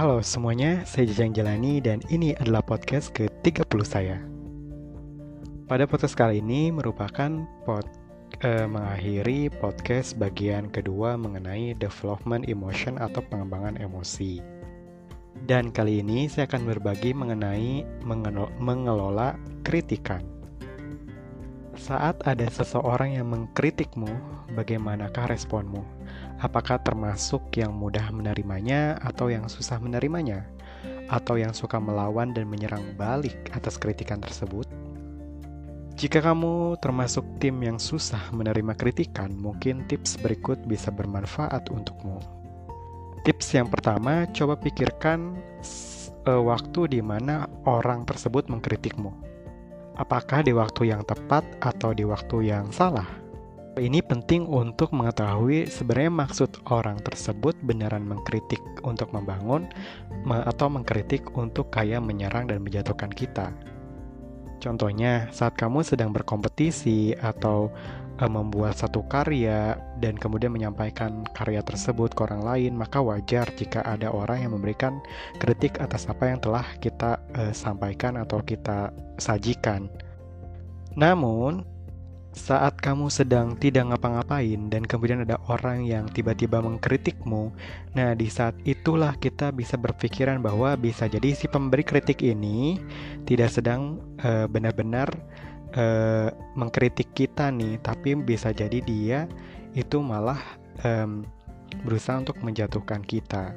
Halo semuanya, saya Jajang Jalani dan ini adalah podcast ke-30 saya. Pada podcast kali ini merupakan pod, eh, mengakhiri podcast bagian kedua mengenai development emotion atau pengembangan emosi. Dan kali ini saya akan berbagi mengenai mengelola kritikan. Saat ada seseorang yang mengkritikmu, bagaimanakah responmu? Apakah termasuk yang mudah menerimanya atau yang susah menerimanya? Atau yang suka melawan dan menyerang balik atas kritikan tersebut? Jika kamu termasuk tim yang susah menerima kritikan, mungkin tips berikut bisa bermanfaat untukmu. Tips yang pertama, coba pikirkan uh, waktu di mana orang tersebut mengkritikmu apakah di waktu yang tepat atau di waktu yang salah. Ini penting untuk mengetahui sebenarnya maksud orang tersebut beneran mengkritik untuk membangun atau mengkritik untuk kayak menyerang dan menjatuhkan kita. Contohnya, saat kamu sedang berkompetisi atau uh, membuat satu karya dan kemudian menyampaikan karya tersebut ke orang lain, maka wajar jika ada orang yang memberikan kritik atas apa yang telah kita uh, sampaikan atau kita sajikan. Namun, saat kamu sedang tidak ngapa-ngapain dan kemudian ada orang yang tiba-tiba mengkritikmu, nah di saat itulah kita bisa berpikiran bahwa bisa jadi si pemberi kritik ini tidak sedang uh, benar-benar uh, mengkritik kita nih, tapi bisa jadi dia itu malah um, berusaha untuk menjatuhkan kita.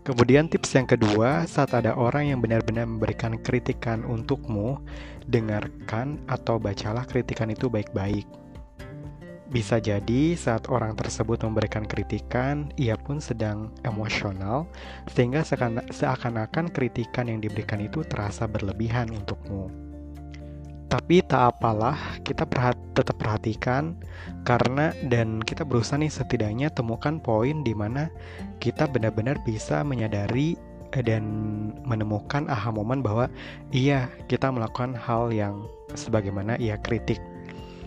Kemudian tips yang kedua, saat ada orang yang benar-benar memberikan kritikan untukmu, dengarkan atau bacalah kritikan itu baik-baik. Bisa jadi saat orang tersebut memberikan kritikan, ia pun sedang emosional, sehingga seakan-akan kritikan yang diberikan itu terasa berlebihan untukmu. Tapi tak apalah, kita perhat tetap perhatikan karena dan kita berusaha nih setidaknya temukan poin di mana kita benar-benar bisa menyadari eh, dan menemukan aha momen bahwa iya kita melakukan hal yang sebagaimana ia kritik.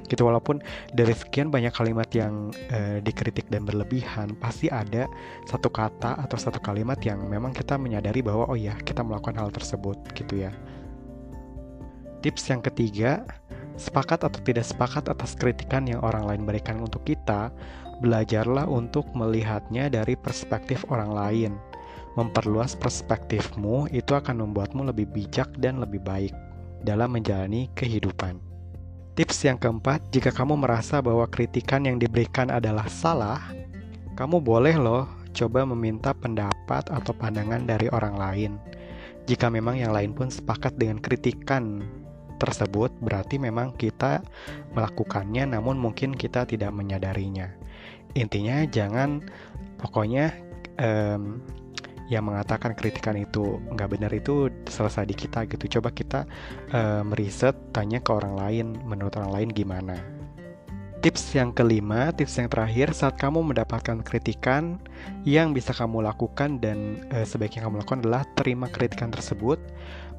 Gitu walaupun dari sekian banyak kalimat yang uh, dikritik dan berlebihan pasti ada satu kata atau satu kalimat yang memang kita menyadari bahwa oh ya kita melakukan hal tersebut gitu ya Tips yang ketiga, sepakat atau tidak sepakat atas kritikan yang orang lain berikan untuk kita, belajarlah untuk melihatnya dari perspektif orang lain. Memperluas perspektifmu itu akan membuatmu lebih bijak dan lebih baik dalam menjalani kehidupan. Tips yang keempat, jika kamu merasa bahwa kritikan yang diberikan adalah salah, kamu boleh loh coba meminta pendapat atau pandangan dari orang lain. Jika memang yang lain pun sepakat dengan kritikan tersebut berarti memang kita melakukannya namun mungkin kita tidak menyadarinya. Intinya jangan pokoknya um, yang mengatakan kritikan itu nggak benar itu selesai di kita gitu. Coba kita um, tanya ke orang lain menurut orang lain gimana. Tips yang kelima, tips yang terakhir, saat kamu mendapatkan kritikan, yang bisa kamu lakukan dan e, sebaiknya kamu lakukan adalah terima kritikan tersebut,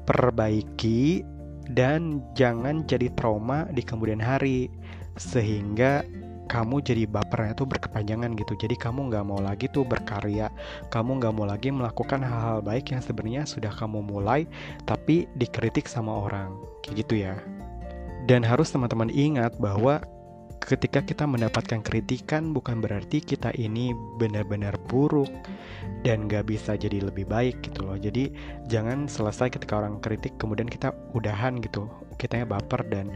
perbaiki dan jangan jadi trauma di kemudian hari sehingga kamu jadi bapernya tuh berkepanjangan gitu. Jadi kamu nggak mau lagi tuh berkarya kamu nggak mau lagi melakukan hal-hal baik yang sebenarnya sudah kamu mulai tapi dikritik sama orang. Kayak gitu ya. Dan harus teman-teman ingat bahwa ketika kita mendapatkan kritikan bukan berarti kita ini benar-benar buruk dan gak bisa jadi lebih baik gitu loh jadi jangan selesai ketika orang kritik kemudian kita udahan gitu kitanya baper dan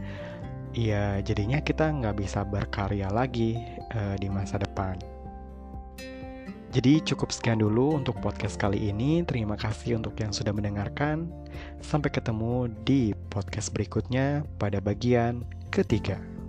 ya jadinya kita nggak bisa berkarya lagi uh, di masa depan jadi cukup sekian dulu untuk podcast kali ini. Terima kasih untuk yang sudah mendengarkan. Sampai ketemu di podcast berikutnya pada bagian ketiga.